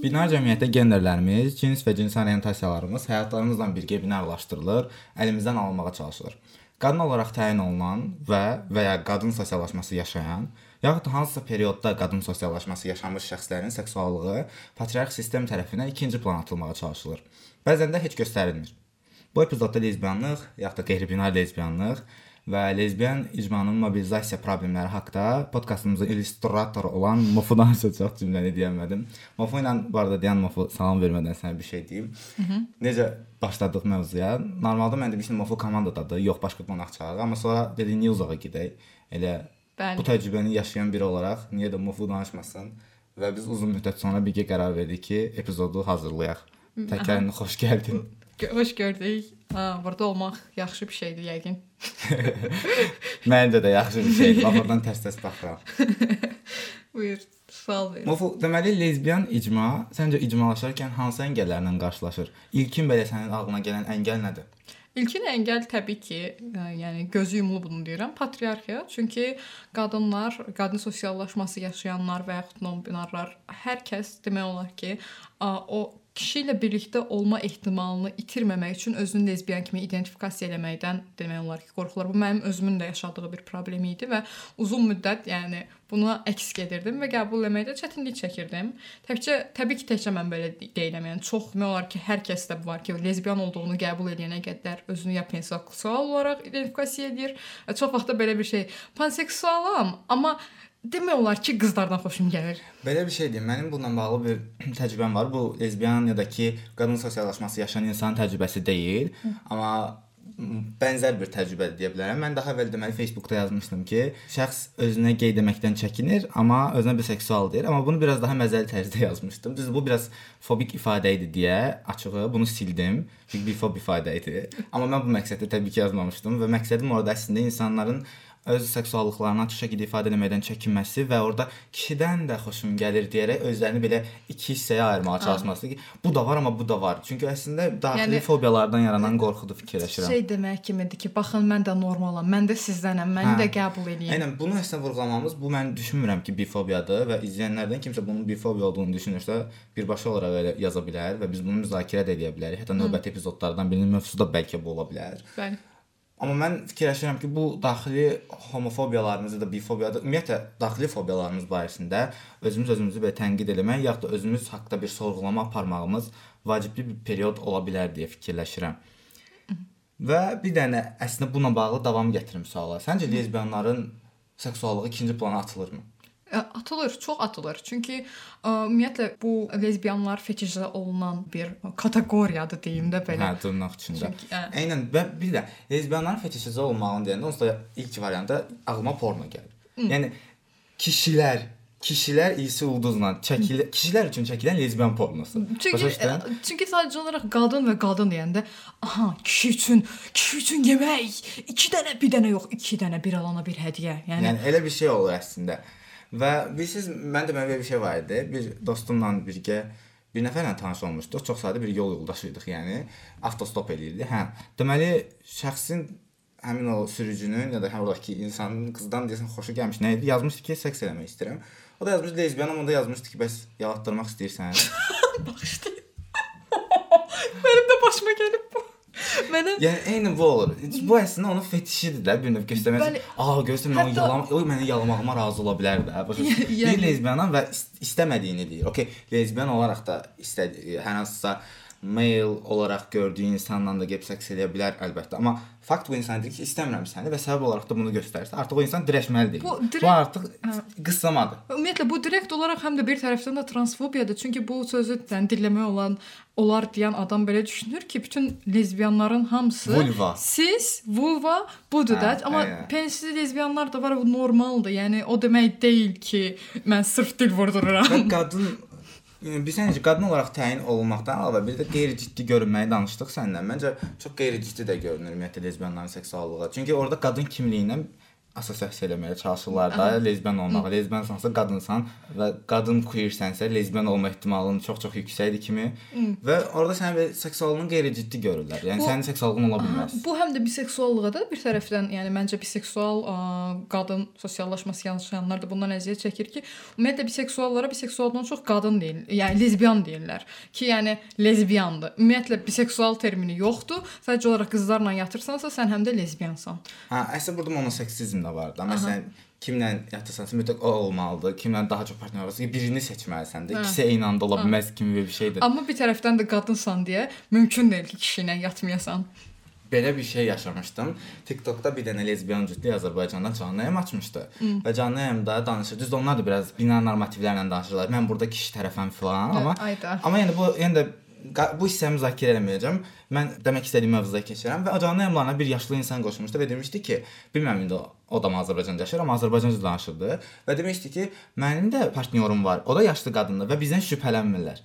Binar cəmiyyətdə genderlərimiz, cins və cinsi orientasiyalarımız həyatlarımızla birgə binarlaşdırılır, əlimizdən alınmağa çalışılır. Qadın olaraq təyin olunan və və ya qadın sosiallaşması yaşayan, yaxud da hansısa periodda qadın sosiallaşması yaşamış şəxslərin seksuallığı patriarx sistem tərəfindən ikinci plana atılmağa çalışılır. Bəzən də heç göstərilmir. Bu epizodda lezbiyanlıq, yaxud da qeyri-binar lezbiyanlıq və lezbiyan icmanın mobilizasiya problemləri haqqında podkastımızın illüstratoru olan Mofu danışacaq cümləni deyəmədim. Mofu ilə bu arada deyən Mofu salam vermədən sənə bir şey deyim. Hı -hı. Necə başladıq mövzuya? Normalda mən demişdim Mofu komandadadır, yox başqa qonaq çağıraq, amma sonra dedi uzağa gedək? Elə Bəli. bu təcrübəni yaşayan biri olaraq niyə də Mofu danışmasın? Və biz uzun müddət sonra birgə qərar verdik ki, epizodu hazırlayaq. Təkərinə xoş gəldin. Xoş gördük. Ha, burada olmaq yaxşı bir şeydir yəqin. Məncə də yaxşı bir şeydir. Baxırdan tərs-tərs baxıram. Buyur, sual ver. Mofu, deməli lezbiyan icma səncə icmalaşarkən hansı əngəllərlə qarşılaşır? İlkin belə sənin ağlına gələn əngəl nədir? İlkin əngəl təbii ki, yəni gözü yumulu bunu deyirəm, patriarxiya. Çünki qadınlar, qadın sosiallaşması yaşayanlar və yaxud non-binarlar hər kəs demək olar ki, o kişi ilə birlikdə olma ehtimalını itirməmək üçün özünü lezbiyan kimi identifikasiya eləməkdən demək olar ki, qorxurlar. Bu mənim özümün də yaşadığı bir problem idi və uzun müddət, yəni buna əks gedirdim və qəbul etməkdə çətinlik çəkirdim. Təkcə təbii ki, təkcə mən belə deyiləm. Yəni çox demək olar ki, hər kəsdə bu var ki, lezbiyan olduğunu qəbul edənə qədər özünü ya panseksual olaraq identifikasiya edir. Çox vaxt da belə bir şey, panseksualam, amma demək olar ki, qızlardan xoşum gəlir. Belə bir şeydir. Mənim bununla bağlı bir təcrübəm var. Bu lezbiyan ya da ki, qadın sosiallaşması yaşayan insanın təcrübəsi deyil, Hı. amma bənzər bir təcrübə deyə bilərəm. Mən daha əvvəl deməli Facebookda yazmışdım ki, şəxs özünə qeyd etməkdən çəkinir, amma özünə biseksual deyir. Amma bunu biraz daha məzəli tərzdə yazmışdım. Düz bu biraz fobik ifadə idi deyə açığı bunu sildim. Çünki bir fob ifadə idi. Amma mən bu məqsədlə təbii ki yazmamışdım və məqsədim orada əslində insanların öz seksuallıqlarını açıq şəkildə ifadə etməkdən çəkinməsi və orada kişidən də xoşum gəlir deyərək özlərini belə iki hissəyə ayırmağa çalışması ki, bu da var amma bu da var. Çünki əslində daxili yəni, fobiyalardan yaranan qorxudur fikirləşirəm. Şey demək kimidir ki, baxın mən də normalam, mən də sizdənəm, məni hə. də qəbul eləyin. Eynən bunu əslində vurğulamamız bu mən düşünmürəm ki, bifobiyadır və izləyənlərdən kimsə bunun bifobiya olduğunu düşünürsə, birbaşa olaraq elə yaza bilər və biz bunu müzakirə də edə bilərik. Hətta növbəti epizodlardan birinin mövzusu da bəlkə bu ola bilər. Bəli. Amma mən fikirləşirəm ki, bu daxili homofobiyalarımız da bifobiyadır. Ümumiyyətlə daxili fobiyalarımız barəsində özümüz özümüzü belə tənqid eləmək, yaxud da özümüz haqqında bir sorğulama aparmağımız vacibli bir period ola bilər deyə fikirləşirəm. Və bir dənə əslində bununla bağlı davam gətirim suala. Səncə lezbiyanların seksuallığı ikinci plana atılırmı? Atılır, çox atılır. Çünki ə, ümumiyyətlə bu lezbiyanlar fetişə olunan bir kateqoriyadır deyim də belə. Hə, dırnaq içində. Çünki, ə... Eynən və bir də lezbiyanların fetişizə olmağını deyəndə onsuz da ilk variantda ağlıma porno gəlir. Hı. Yəni kişilər kişilər isi ulduzla çəkilir, kişilər üçün çəkilən lezbiyan pornosu. Çünki ə, çünki sadəcə olaraq qadın və qadın deyəndə, aha, kişi üçün, kişi üçün yemək, 2 dənə, bir dənə yox, 2 dənə bir alana bir hədiyyə. Yəni, yəni elə bir şey olur əslində. Və bilirsiniz, mən də mənə bir şey var idi. Bir dostumla birgə bir nəfərlə tanış olmuşduq. Çox sadə bir yol yoldaşı idik, yəni avtostop eləyirdi. Hə, deməli şəxsin həmin o sürücünün ya da həm oradakı insanın qızdan deyəsən xoşu gəlmiş. Nə idi? Yazmışdı ki, seks eləmək istəyirəm. O da yazmış lezbiyan, amma da yazmışdı ki, bəs yalatdırmaq istəyirsən. Bağışlayın. Mənim də başıma gəlib. Mənə Yəni eyni bu olur. Bu əslində onun fetişidir də, bir növ göstərmək. Aa, görürsən mən Hətta... yalam, o məni yalamağıma razı ola bilər də. Başa yəni... bir lezbiyanam və istəmədiyini deyir. Okay, lezbiyan olaraq da istədi hər hansısa male olaraq gördüyü insanla da gəlib seks edə bilər əlbəttə. Amma fakt bu insan deyir ki, istəmirəm səni və səbəb olaraq da bunu göstərsə, artıq o insan dirəşməlidir. Bu, direkt, bu artıq hə. qıslamadır. Ümumiyyətlə bu direkt olaraq həm də bir tərəfdən də transfobiyadır. Çünki bu sözü yəni dilləmək olan olar deyən adam belə düşünür ki, bütün lezbiyanların hamısı vulva. Siz vulva budur hə, da. Amma hə, pensiz lezbiyanlar da var, bu normaldır. Yəni o demək deyil ki, mən sırf dil vurdururam. Və qadın Bilirsən necə qadın olaraq təyin olunmaqdan əlavə bir də qeyri-ciddi görünməyi danışdıq səndən. Məncə çox qeyri-ciddi də görünür ümumiyyətlə lezbiyanların seksuallığı. Çünki orada qadın kimliyindən assosiasiya eləməyə çalışırlar da, lezbiyan olmağa. Lezbiyansansa qadınsan və qadın queersənsə lezbiyan olma ehtimalın çox-çox yüksəkdir kimi və orada sənin belə seksuallığını qeyri-ciddi görürlər. Yəni Bu- sənin seksuallığın ola bilməz. Bu həm də biseksuallığa da bir tərəfdən, yəni məncə biseksual ə, qadın sosiallaşması yaşayanlar da bundan əziyyət çəkir ki, ümumiyyətlə biseksuallara biseksualdan çox qadın deyil, yəni lezbiyan deyirlər ki, yəni lezbiyandır. Ümumiyyətlə biseksual termini yoxdur. Sadəcə olaraq qızlarla yatırsansa, sən həm də lezbiyansan. Hə, əslində burada monoseksizm də var da. Məsələn, kimlə yatırsansa mütləq o olmalıdır. Kimlə daha çox partnyor varsa birini seçməlisən də. İkisi eyni anda ola bilməz kimi bir şeydir. Amma bir tərəfdən də qadınsan deyə mümkün deyil ki, kişi ilə yatmayasan. Belə bir şey yaşamışdım. TikTokda bir dənə lezbiyan cütlük Azərbaycandan canlı yayım açmışdı. Və canlı yayımda danışır. Düzdür, onlar da biraz bina normativlərlə danışırlar. Mən burada kişi tərəfəm filan, amma Ayda. amma yəni bu yəni də bu hissəmi müzakirə eləməyəcəm. Mən demək istədiyim mövzuda keçirəm və canlı yayımlarına bir yaşlı insan qoşulmuşdu və demişdi ki, bilmirəm indi o- da Azərbaycanda yaşayır, amma Azərbaycanca danışırdı və demişdi ki, mənim də partnyorum var. O da yaşlı qadındır və bizdən şübhələnmirlər.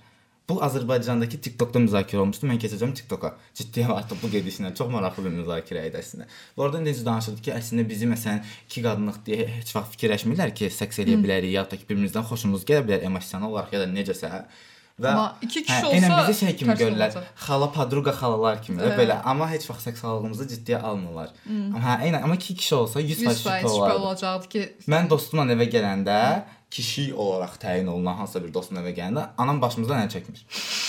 Bu Azərbaycandakı TikTokda müzakirə olmuşdu. Mən keçəcəm TikToka. Ciddiyə artıq bu gedişlə çox maraqlı bir müzakirə idi əslində. Və orada necə danışırdı ki, əslində bizi məsələn iki qadınlıq deyə heç vaxt fikirləşmirlər ki, seks eləyə bilərik ya da ki, birimizdən xoşumuz gələ bilər emosional olaraq ya da necəsə. Və Amma iki kişi hə, olsa bizi şey kimi görürlər. Xala, podruqa xalalar kimi də belə, amma heç vaxt seksuallığımızı ciddiyə almırlar. Amma hə, eynən, amma iki kişi olsa 100% 100% şübhə olacaqdı ki, Mən dostumla evə gələndə kişi olaraq təyin olunan hansısa bir dostun evə gələndə anam başımızdan əl çəkmir.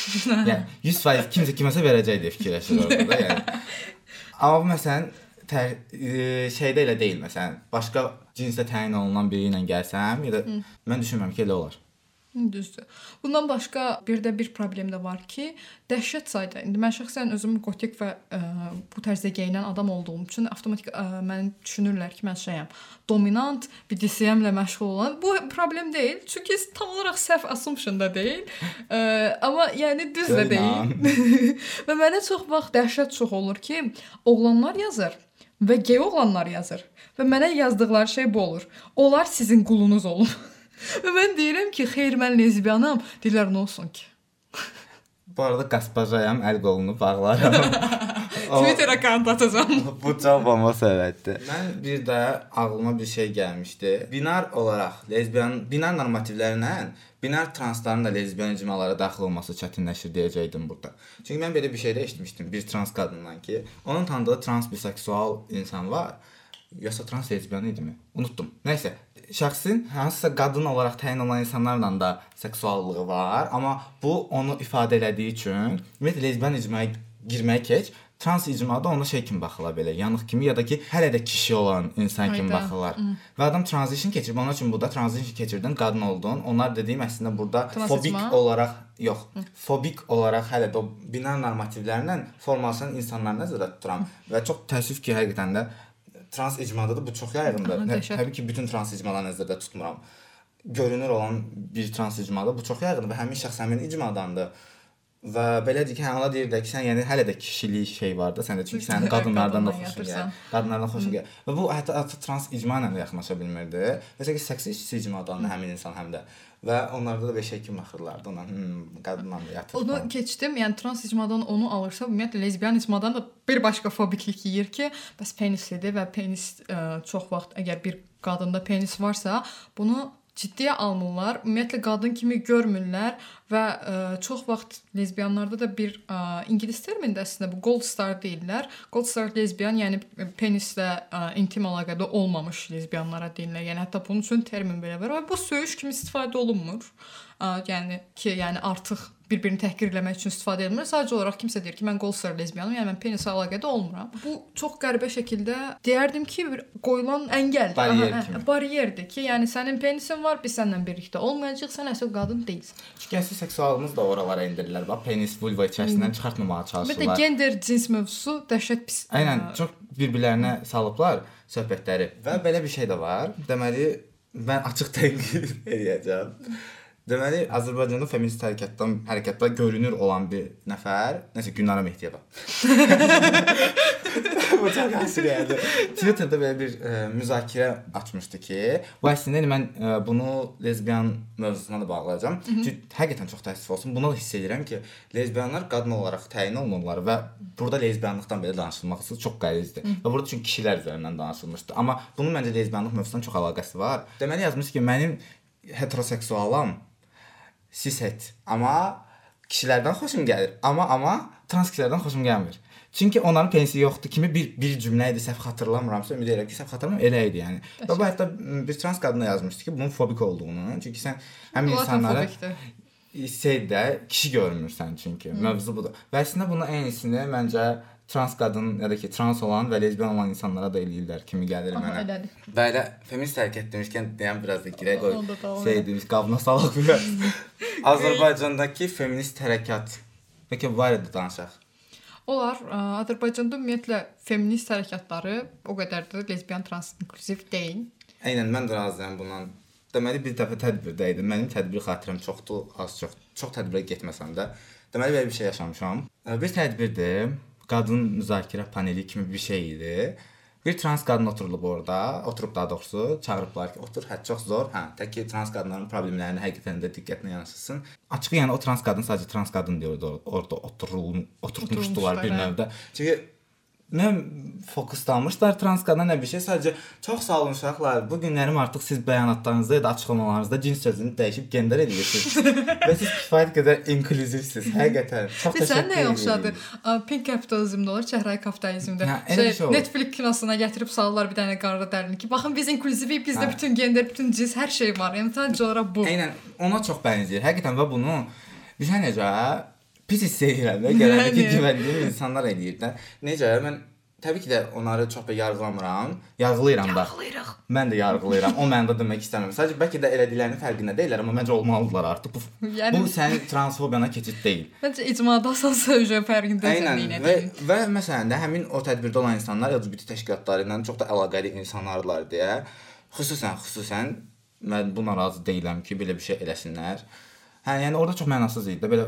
yəni 100% kimsə kiməsə verəcək deyə fikirləşir orada da, yəni. Amma məsələn tər, e, şeydə elə deyil məsələn. Başqa cinsdə təyin olunan biri ilə gəlsəm, ya da mən düşünmürəm ki, elə olar. Düzdür. Bundan başqa bir də bir problem də var ki, dəhşət sayda. İndi mən şəxsən özüm gotik və ə, bu tərzdə geyinən adam olduğum üçün avtomatik ə, məni düşünürlər ki, mən şeyəm, dominant, BDSM-lə məşğul olan. Bu problem deyil, çünki tam olaraq səhv assumption-da deyil. Ə, amma yəni düz də deyil. və mənə çox vaxt dəhşət çox olur ki, oğlanlar yazır və gey oğlanlar yazır. Və mənə yazdıqları şey bu olur. Onlar sizin qulunuz olub. Və mən deyirəm ki, xeyr mən lezbiyanam. Deyirlər nə olsun ki? Bu arada qaspajayam, əl qolunu bağlaram. Twitter akkaunt atacağam. Bu bomba söhbətdir. Mən bir də ağlıma bir şey gəlmişdi. Binar olaraq lezbiyan binar normativlərlə binar transların da lezbiyan icmalara daxil olması çətinləşir deyəcəydim burada. Çünki mən belə bir şey də eşitmişdim bir trans qadından ki, onun tanıdığı trans biseksual insan var. Yoxsa trans lezbiyan idimi? Unutdum. Nəysə, şəxsin hansısa qadın olaraq təyin olunan insanlarla da seksuallığı var, amma bu onu ifadə elədiyi üçün ümumiyyətlə lezbiyan icmaya girmək keç, trans icmada ona şey kimi baxırlar belə, yanıq kimi ya da ki, hələ də kişi olan insan kimi baxırlar. Və adam transition keçirib, onun üçün burada transition keçirdin, qadın oldun. Onlar dediyim əslində burada Trans fobik icma? olaraq yox, fobik olaraq hələ də o binar normativlərlə formalaşan insanlar nəzərdə tuturam və çox təəssüf ki, həqiqətən də trans icmada da bu çox yayğındır. Nə-. Təbii ki, bütün trans icmaları nəzərdə tutmuram. Görünür olan bir trans icmada bu çox yayğındır və həmin şəxs həmin icmadandır. Və belədir ki, hə, ona deyir də ki, sən yəni hələ də kişilik şey var da səndə, çünki sənin qadınlardan da xoşun gəlir. Qadınlardan xoşun gəlir. Və bu hətta, hətta trans icma ilə də yaxınlaşa bilmirdi. Və ki, seksist icmadan da həmin insan həm də və onlarda da şey kimi baxırlardı ona. Hmm, qadınla da yatır. Onu falan. keçdim. Yəni trans icmadan onu alırsa, ümumiyyətlə lezbiyan icmadan da bir başqa fobiklik yeyir ki, bəs penislidir və penis ə, çox vaxt əgər bir qadında penis varsa, bunu ciddiyə almırlar. Ümumiyyətlə qadın kimi görmürlər və ə, çox vaxt lezbiyanlarda da bir ə, ingilis termində əslində bu gold star deyirlər. Gold star lezbiyan, yəni penislə ə, intim əlaqədə olmamış lezbiyanlara deyirlər. Yəni hətta bunun üçün termin belə var. Və bu söyüş kimi istifadə olunmur. Yəni ki, yəni artıq bir-birini təhqir etmək üçün istifadə edilir. Sadəcə olaraq kimsə deyir ki, mən gold star lezbiyanam, yəni mən penislə əlaqədə olmuram. Bu çox qəribə şəkildə deyərdim ki, bir qoyulan əngəl, Baryer Aha, kimi. hə, baryerdir ki, yəni sənin penisin var, biz səninlə birlikdə olmayacağıq, sən əsl qadın deyilsən. Əsl seksualımız da oralara endirirlər. Bax, penis vulva içərisindən çıxartmamağa Bir də çalışırlar. gender cins mövzusu dəhşət pis. Aynən, ə, çox bir-birlərinə salıblar söhbətləri. Və belə bir şey də var. Deməli, mən açıq tənqid eləyəcəm. Deməli, Azərbaycanda feminist hərəkətdən hərəkətdə görünür olan bir nəfər, nəsə Gülnara Mehdiyeva. Bu çox əsriyədir. Twitterdə belə bir ə, müzakirə açmışdı ki, bu əslində mən ə, bunu lezbiyan mövzusuna da bağlayacağam. Çünki həqiqətən çox təəssüf olsun. Buna da hiss edirəm ki, lezbiyanlar qadın olaraq təyin olunurlar və burada lezbiyanlıqdan belə danışılması çox qəlizdir. Və burada çünki kişilər üzərindən danışılmışdı. Amma bunun məncə lezbiyanlıq mövzusundan çox əlaqəsi var. Deməli yazmış ki, mənim heteroseksualam cishet, amma kişilərdən xoşum gəlir. Amma amma trans kişilərdən xoşum gəlmir. Çünki onların pensi yoxdur kimi bir bir cümlə idi, səhv xatırlamıramsa, ümid edirəm ki, səhv xatırlamıram, elə idi yəni. Və bu hətta bir trans qadına yazmışdı ki, bunun fobik olduğunu, çünki sən həm insanlara şeydə kişi görmürsən çünki. Hmm. Mövzu budur. Və əslində bunu eynisini məncə trans qadın ya da ki, trans olan və lezbiyan olan insanlara da eləyirlər kimi gəlir Aha, mənə. elədir. Belə feminist hərəkət demişkən deyəm biraz da girək qoy. Şey demiş, qabına salaq biraz. Azərbaycandakı feminist hərəkat. Bəlkə bu barədə danışaq. Olar ə, Azərbaycanda ümumiyyətlə feminist hərəkatları o qədər də lezbiyan, trans, inkluziv deyil. Eynən mən də razıyam bundan. Deməli bir dəfə tədbirdə idim. Mənim tədbir xatirəm çoxdur, az çox. Çox tədbirə getməsəm də. Deməli belə bir şey yaşamışam. Ə, Bir tədbirdir. Qadın müzakirə paneli kimi bir şey idi. Bir trans qadın oturulub orada, oturub daha doğrusu çağırıblar ki, otur, hə çox zor. Hə, tək ki trans qadınların problemlərini həqiqətən də diqqətinə yanaşılsın. Açığı yəni o trans qadın sadəcə trans qadın deyirdi or- orada oturul oturmuşdular bir növdə. Çünki nə fokuslanmışlar trans qadına nə bir şey. Sadəcə çox sağ olun uşaqlar. Bu günlərim artıq siz bəyanatlarınızda ya da açıqlamalarınızda cins sözünü dəyişib gender edirsiniz. Və siz kifayət qədər inklüzivsiz. Həqiqətən. Çox Sən təşəkkür nə edirəm. yaxşıdır? Ə, Pink kapitalizmdə olur, çəhrayı kapitalizmdə. Hə, şey olur. Netflix kinosuna gətirib salırlar bir dənə qara dərini ki, baxın biz inklüzivik, bizdə Hə. bütün gender, bütün cins, hər şey var. Yəni sadəcə olaraq bu. Eynən ona çox bənzəyir. Həqiqətən və bunu şey necə pis hiss edirəm də gələndə güvəndiyim insanlar eləyir də. Necə mən təbii ki də onları çox da yargılamıram. Yargılayıram da. Yargılayırıq. Mən də yargılayıram. O mənada demək istəmirəm. Sadəcə bəlkə də elədiklərinin fərqində deyillər, amma məncə olmalıdılar artıq. Bu, Yəni- bu sənin transfobiyana keçid deyil. Məncə icmada əsas üzrə fərqindəsən yenə və və məsələn də həmin o tədbirdə olan insanlar LGBT təşkilatları ilə çox da əlaqəli insanlardılar deyə xüsusən xüsusən mən buna razı deyiləm ki, belə bir şey eləsinlər. Hə, yəni orada çox mənasız idi də belə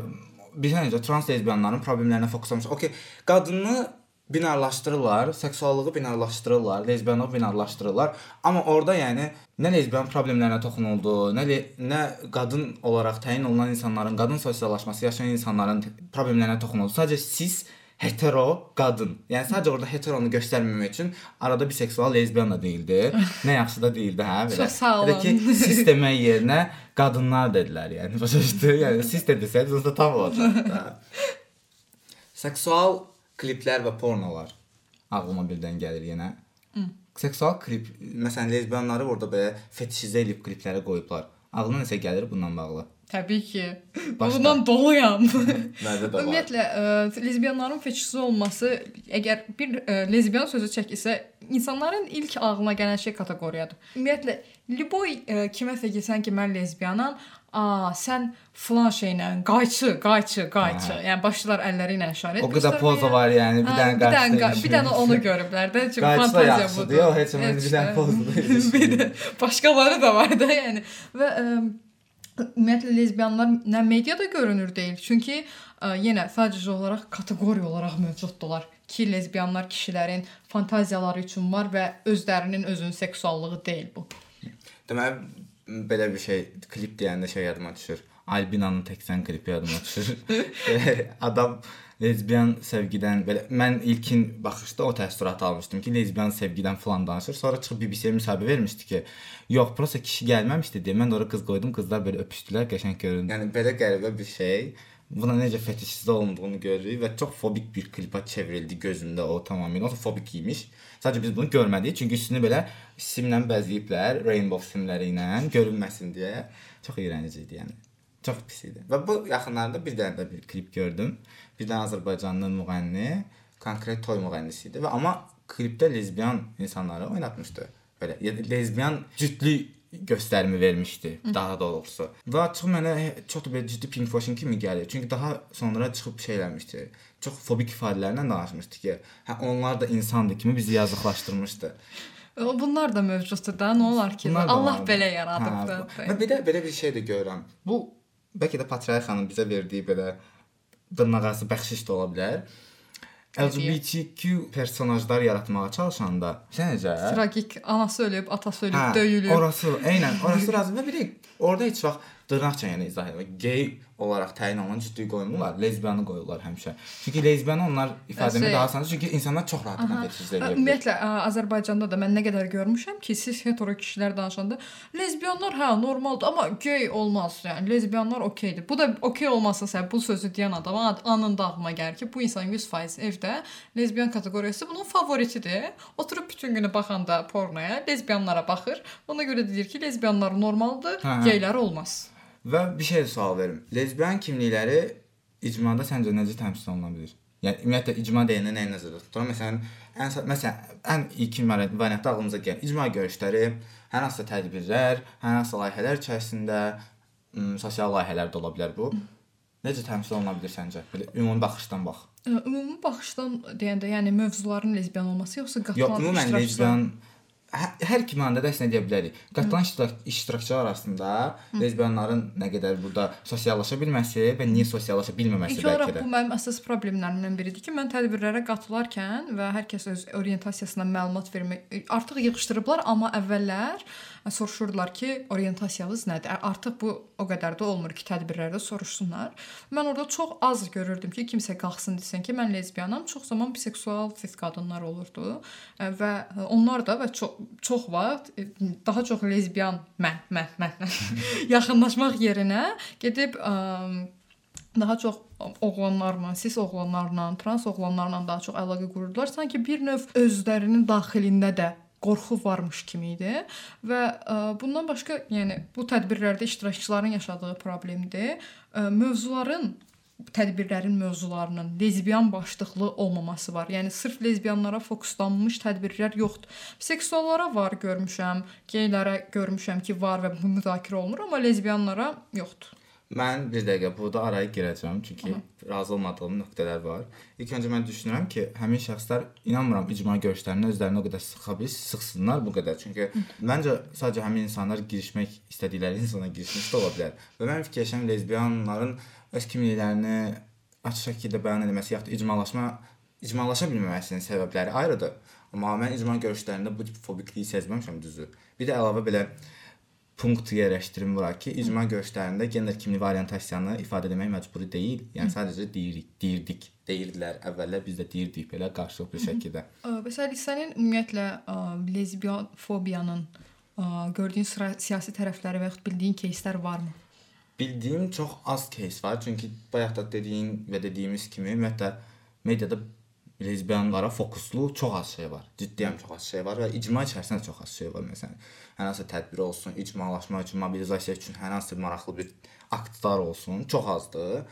bir necə trans lezbiyanların problemlərinə fokuslanmış. Okay, qadını binarlaşdırırlar, seksuallığı binarlaşdırırlar, lezbiyanlığı binarlaşdırırlar. Amma orada yəni nə lezbiyan problemlərinə toxunuldu, nə nə qadın olaraq təyin olunan insanların, qadın sosiallaşması yaşayan insanların problemlərinə toxunuldu. Sadəcə siz hetero qadın. Yəni sadəcə orada heteronu göstərməmək üçün arada biseksual lezbiyan da deyildi. Nə yaxşı da deyildi, hə, belə. Çox sağ Belə ki, olun. siz demək yerinə qadınlar dedilər, yəni başa düşdü? Yəni siz də desəydiniz də tam olacaq. Seksual kliplər və pornolar ağlıma birdən gəlir yenə. Seksual klip, məsələn, lezbiyanları orada belə fetişizə edib kliplərə qoyublar. Ağlına nəsə gəlir bununla bağlı? Təbii ki. Bundan doluyam. Məndə də var. Ümumiyyətlə ə, lezbiyanların fetişi olması əgər bir ə, lezbiyan sözü çəkilsə, insanların ilk ağlına gələn şey kateqoriyadır. Ümumiyyətlə, liboy ə, kiməsə desən ki, mən lezbiyanam, a, sən filan şeylə qayçı, qayçı, qayçı. Hə. Yəni başlar əlləri ilə işarə O qədər poza var yəni, bir dənə bir dənə, bir dənə onu görüblər də. Çünki Qayçı fantaziya budur. yox, heç bir dənə poz da bir də başqaları da var da, yəni. Və ə, ümumiyyətlə lezbiyanlar nə mediada görünür deyil. Çünki ə, yenə sadəcə olaraq kateqoriya olaraq mövcuddurlar ki, lezbiyanlar kişilərin fantaziyaları üçün var və özlərinin özünün seksuallığı deyil bu. Deməli belə bir şey klip deyəndə şey yadıma düşür. Albinanın təksən klipi yadıma düşür. Adam lezbiyan sevgidən belə mən ilkin baxışda o təəssüratı almışdım ki, lezbiyan sevgidən falan danışır. Sonra çıxıb BBC-yə müsahibə vermişdi ki, yox, prosta kişi gəlməmişdi deyə mən də ora qız qoydum, qızlar belə öpüşdülər, qəşəng göründü. Yəni belə qəribə bir şey. Buna necə fetişizə olunduğunu görürük və çox fobik bir klipə çevrildi gözümdə o tamamilə. O fobik imiş. Sadəcə biz bunu görmədik, çünki üstünü belə simlə bəzəyiblər, rainbow simləri ilə görünməsin deyə. Çox iyrənc idi yəni. Çox pis idi. Və bu yaxınlarda bir dənə də bir klip gördüm. Bir dənə Azərbaycanlı müğənni, konkret toy müğənnisi idi və amma klipdə lezbiyan insanları oynatmışdı. Belə lezbiyan cütlük göstərimi vermişdi, daha doğrusu. Və açıq mənə çox belə ciddi pinkwashing kimi gəlir. Çünki daha sonra çıxıb şey eləmişdi. Çox fobik ifadələrlə danışmışdı ki, hə onlar da insandır kimi bizi yazıqlaşdırmışdı. O, Bunlar da mövcuddur da. Nə olar ki? Bunlar Allah var. belə Hə, yaradıb da. bu- Və bir də belə bir şey də görürəm. Bu bəlkə də patriarxanın bizə verdiyi belə dırnaqarası bəxşiş də ola bilər. LGBTQ personajlar yaratmağa çalışanda səncə Tragik anası ölüb, atası ölüb, Hə, döyülüb. Orası, eynən, orası razı və bir də orada heç vaxt dırnaq çəkəni izah edir. Gay olaraq təyin olunan ciddi qoymurlar, lezbiyanı qoyurlar həmişə. Çünki lezbiyanı onlar ifadəni Şey- daha asan, çünki insanlar çox rahatlıqla fetişizə edə bilər. Ümumiyyətlə Azərbaycanda da mən nə qədər görmüşəm ki, siz hetero kişilər danışanda lezbiyanlar hə normaldır, amma gay olmaz. Yəni lezbiyanlar okeydir. Bu da okey olmasa sən bu sözü deyən adama ad- anında ağlıma gəlir ki, bu insan 100% evdə lezbiyan kateqoriyası bunun favoritidir. Oturub bütün günü baxanda pornoya, lezbiyanlara baxır. Ona görə də deyir ki, lezbiyanlar normaldır, Hə, hə. gaylər olmaz. Və bir şey sual verim. Lezbiyan kimlikləri icmada səncə necə təmsil oluna bilər? Yəni ümumiyyətlə icma deyəndə nəyi nəzərdə tutur? Məsələn, ən məsələn, ən ilkin variant- variantda ağlımıza gələn icma görüşləri, hər hansısa tədbirlər, hər hansısa layihələr içərisində sosial layihələr də ola bilər bu. Necə təmsil oluna bilər səncə? Belə ümumi baxışdan bax. Ümumi baxışdan deyəndə, yəni mövzuların lezbiyan olması yoxsa qatılan Yox, ümumən lezbiyan hər, hər kimi anda da əslində deyə bilərik. Qatılan iştirak iştirakçılar arasında lezbiyanların nə qədər burada sosiallaşa bilməsi və niyə sosiallaşa bilməməsi olaraq bəlkə də. bu mənim əsas problemlərimdən biridir ki, mən tədbirlərə qatılarkən və hər kəs öz orientasiyasından məlumat vermək artıq yığışdırıblar, amma əvvəllər soruşurdular ki, orientasiyanız nədir? Artıq bu o qədər də olmur ki, tədbirlərdə soruşsunlar. Mən orada çox az görürdüm ki, kimsə qalxsın desin ki, mən lezbiyanam. Çox zaman biseksual cis qadınlar olurdu və onlar da və çox çox vaxt ə, daha çox lezbiyan mən, mən, mən, mən yaxınlaşmaq yerinə gedib ə, daha çox oğlanlarla, sis oğlanlarla, trans oğlanlarla daha çox əlaqə qururdular. Sanki bir növ özlərinin daxilində də qorxu varmış kimi idi və ə, bundan başqa, yəni bu tədbirlərdə iştirakçıların yaşadığı problemdir. Ə, mövzuların tədbirlərin mövzularının lezbiyan başlıqlı olmaması var. Yəni sırf lezbiyanlara fokuslanmış tədbirlər yoxdur. Seksuallara var görmüşəm, geylərə görmüşəm ki, var və bu müzakirə olunur, amma lezbiyanlara yoxdur. Mən bir dəqiqə burada araya girəcəm çünki razı olmadığım nöqtələr var. İlk öncə mən düşünürəm ki, həmin şəxslər inanmıram icma görüşlərinə özlərini o qədər sıxa bil, sıxsınlar bu qədər. Çünki məncə sadəcə həmin insanlar girişmək istədikləri insana girişmiş də ola bilər. Və mən fikirləşirəm lezbiyanların öz kimliklərini açıq şəkildə bəyan etməsi yaxud icmalaşma icmalaşa bilməməsinin səbəbləri ayrıdır. Amma mən icma görüşlərində bu tip fobikliyi sezməmişəm düzü. Bir də əlavə belə punkt yerləşdirim bura ki, icma görüşlərində gender kimlik variantasiyanı ifadə etmək məcburi deyil. Yəni sadəcə deyirik, deyirdik, deyirdilər. Əvvəllər biz də deyirdik belə qarşılıqlı şəkildə. Ə, Məsələn, sənin ümumiyyətlə ə, lezbiyan fobiyanın ə, gördüyün sıra siyasi tərəfləri və yaxud bildiyin кейslər varmı? Bildiyim çox az кейs var, çünki bayaq da dediyin və dediyimiz kimi ümumiyyətlə mediada lezbiyanlara fokuslu çox az şey var. Ciddiyəm çox az şey var və icma içərisində çox az şey var. Məsələn, hər hansı tədbir olsun, icmalaşma üçün, mobilizasiya üçün hər hansı maraqlı bir aktlar olsun, çox azdır.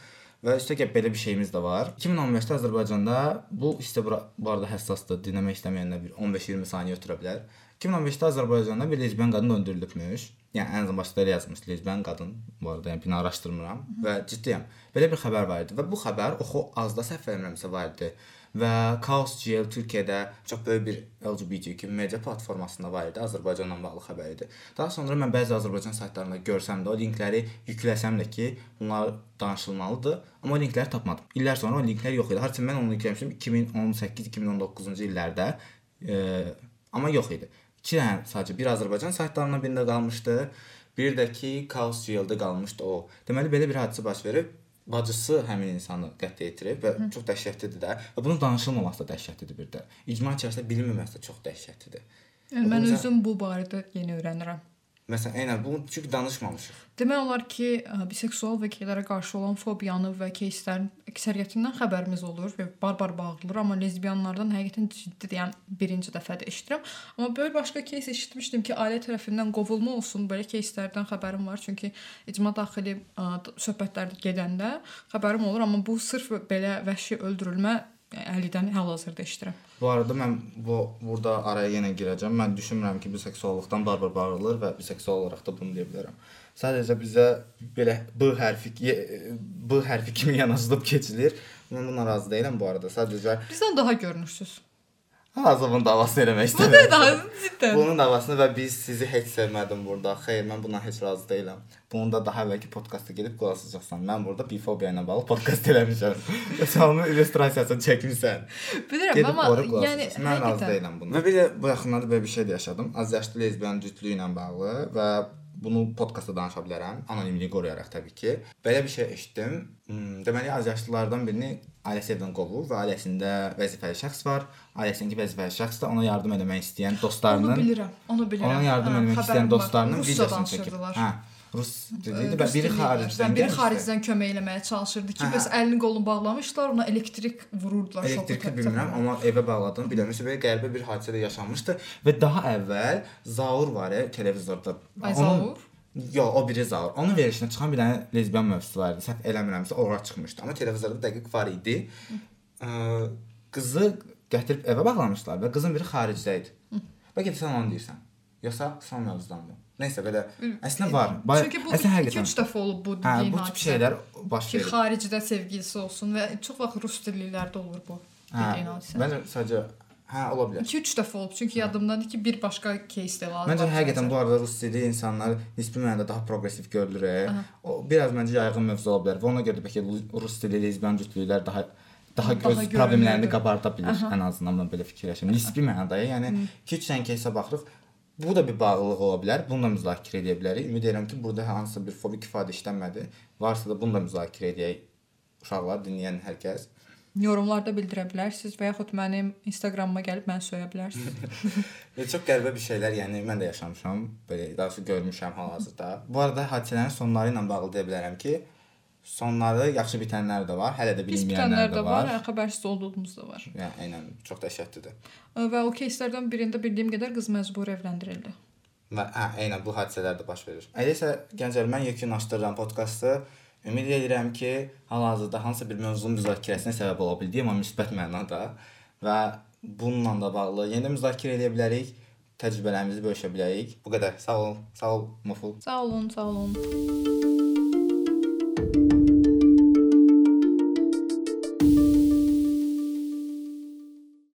Və üstəgəl belə bir şeyimiz də var. 2015-də Azərbaycanda bu hissə bu arada həssasdır. Dinləmək istəməyənlər bir 15-20 saniyə ötürə bilər. 2015-də Azərbaycanda bir lezbiyan qadın öldürülübmüş. Yəni ən başda elə yazmış lezbiyan qadın. Bu arada yəni bina araşdırmıram və ciddiyəm. Belə bir xəbər var idi və bu xəbər oxu azda səhv eləmirəmsə var idi. Və Chaos GL Türkiyədə çox böyük bir LGBTQ media platformasında var idi. Azərbaycanla bağlı xəbər idi. Daha sonra mən bəzi Azərbaycan saytlarında görsəm də o linkləri yükləsəm də ki, bunlar danışılmalıdır, amma o linkləri tapmadım. İllər sonra o linklər yox idi. Harca mən onu yükləmişdim 2018-2019-cu illərdə. E, amma yox idi. İki dənə sadəcə bir Azərbaycan saytlarından birində qalmışdı, bir də ki Chaos GL-də qalmışdı o. Deməli belə bir hadisə baş verib bacısı həmin insanı qətl yetirib və Hı. çox dəhşətlidir də. Və bunun danışılmaması da dəhşətlidir bir də. İcma içərisində bilinməməsi də çox dəhşətlidir. Yəni mən özüm bu barədə yeni öyrənirəm. Məsələn, eynən bunu çünki danışmamışıq. Demək olar ki, ə, biseksual və geylərə qarşı olan fobiyanı və keyslərin əksəriyyətindən xəbərimiz olur və barbar bağlıdır, amma lezbiyanlardan həqiqətən ciddi deyən birinci dəfədir eşidirəm. Amma böyle başqa keys eşitmişdim ki, ailə tərəfindən qovulma olsun, belə keyslərdən xəbərim var. Çünki icma daxili ə, d- söhbətlər gedəndə xəbərim olur, amma bu sırf belə vəhşi öldürülmə əlidən hal-hazırda eşidirəm. Bu arada mən bu burada araya yenə girəcəm. Mən düşünmürəm ki, biseksuallıqdan barbar bağırılır və biseksual olaraq da bunu deyə bilərəm. Sadəcə bizə belə B hərfi B hərfi kimi yanaşılıb keçilir. Mən buna razı deyiləm bu arada. Sadəcə Bizdən daha görünürsüz. Hazır bunun davasını eləmək Bu istəmirəm. da daha cidden. Bunun davasını və biz sizi heç sevmədim burada. Xeyr, mən bundan heç razı deyiləm. Bunu da daha əvvəlki podkastda gedib qulaq asacaqsan. Mən burada bifobiya ilə bağlı podkast eləmişəm. Sən onun illüstrasiyasını çəkmisən. Bilirəm Gedib amma yəni mən razı deyiləm buna. Və bir də bu yaxınlarda belə bir şey də yaşadım. Azyaşlı lezbiyan cütlüyü ilə bağlı və bunu podkastda danışa bilərəm, anonimliyi qoruyaraq təbii ki. Belə bir şey eşitdim. Hmm, Deməli azyaşlılardan birini ailəsi evdən qovub və ailəsində vəzifəli şəxs var. Ailəsindəki vəzifəli şəxs də ona yardım etmək istəyən onu dostlarının bilirəm. Onu bilirəm. Ona yardım Hə, etmək xəbərim istəyən dostlarının videosunu çəkib. Hə, rus diliydi və Rus biri dili xaricdən biri xaricdən kömək eləməyə çalışırdı ki, Hə, bəs əlini qolunu bağlamışlar, ona elektrik vururdular. Elektrikli bilmirəm, amma evə bağladım. Bilirəm, belə qəribə bir hadisə də yaşanmışdı və daha əvvəl Zaur var ya televizorda. Ay Onun- Zaur. Yox, o biri Zaur. Onun verilişinə çıxan bir dənə lezbiyan mövzusu var idi. Səhv eləmirəmsə, ora çıxmışdı. Amma televizorda dəqiq var idi. Qızı gətirib evə bağlamışlar və qızın biri xaricdə idi. Bəlkə də sən onu deyirsən. Yoxsa son mövzudanmı? Nəysə belə əslində var. Bay- Çünki bu əslində həqiqətən 2-3 dəfə olub bu Hə, dediyin bu tip hadisə. şeylər baş ki, verir. xaricdə sevgilisi olsun və çox vaxt rus dillilərdə olur bu Hə, dediyin hadisə. məncə sadəcə hə ola bilər. 2-3 dəfə olub. Çünki yadımdadır ki, bir başqa case də lazım. Məncə həqiqətən bu arada rus dili insanlar nisbi mənada daha progressiv görülür. e. O biraz məncə yayğın mövzu ola bilər və ona görə də bəlkə rus dili lezbiyan cütlüklər daha daha Daha öz problemlərini görünürdür. qabarda bilir ən azından mən belə fikirləşirəm. Nisbi mənada, yəni 2-3 dənə кейsə baxırıq. Bu da bir bağlılıq ola bilər. Bunu da müzakirə edə bilərik. Ümid edirəm ki, burada hansısa bir fobik ifadə işlənmədi. Varsa da bunu da müzakirə edək. Uşaqlar dinləyən hər kəs. Yorumlarda bildirə bilərsiniz və yaxud mənim Instagramıma gəlib məni söyə bilərsiniz. Çox qəribə bir şeylər, yəni mən də yaşamışam, belə daha doğrusu görmüşəm hal-hazırda. Bu arada hadisələrin sonları ilə bağlı deyə bilərəm ki, sonları yaxşı bitənlər də var, hələ də Pis bilinməyənlər bitənlər də də var, var. hə, xəbərsiz olduğumuz da var. Yəni eynən çox dəhşətlidir. Və o кейslərdən birində bildiyim qədər qız məcbur evləndirildi. Və hə, eynən bu hadisələr də baş verir. Elə isə gənclər mən yekunlaşdırıram podkastı. Ümid edirəm ki, hal-hazırda hansısa bir mövzunun müzakirəsinə səbəb ola bildiyim amma müsbət mənada və bununla da bağlı yenidən müzakirə edə bilərik, təcrübələrimizi bölüşə bilərik. Bu qədər. Sağ olun. Sağ ol Muful. Sağ olun, sağ olun.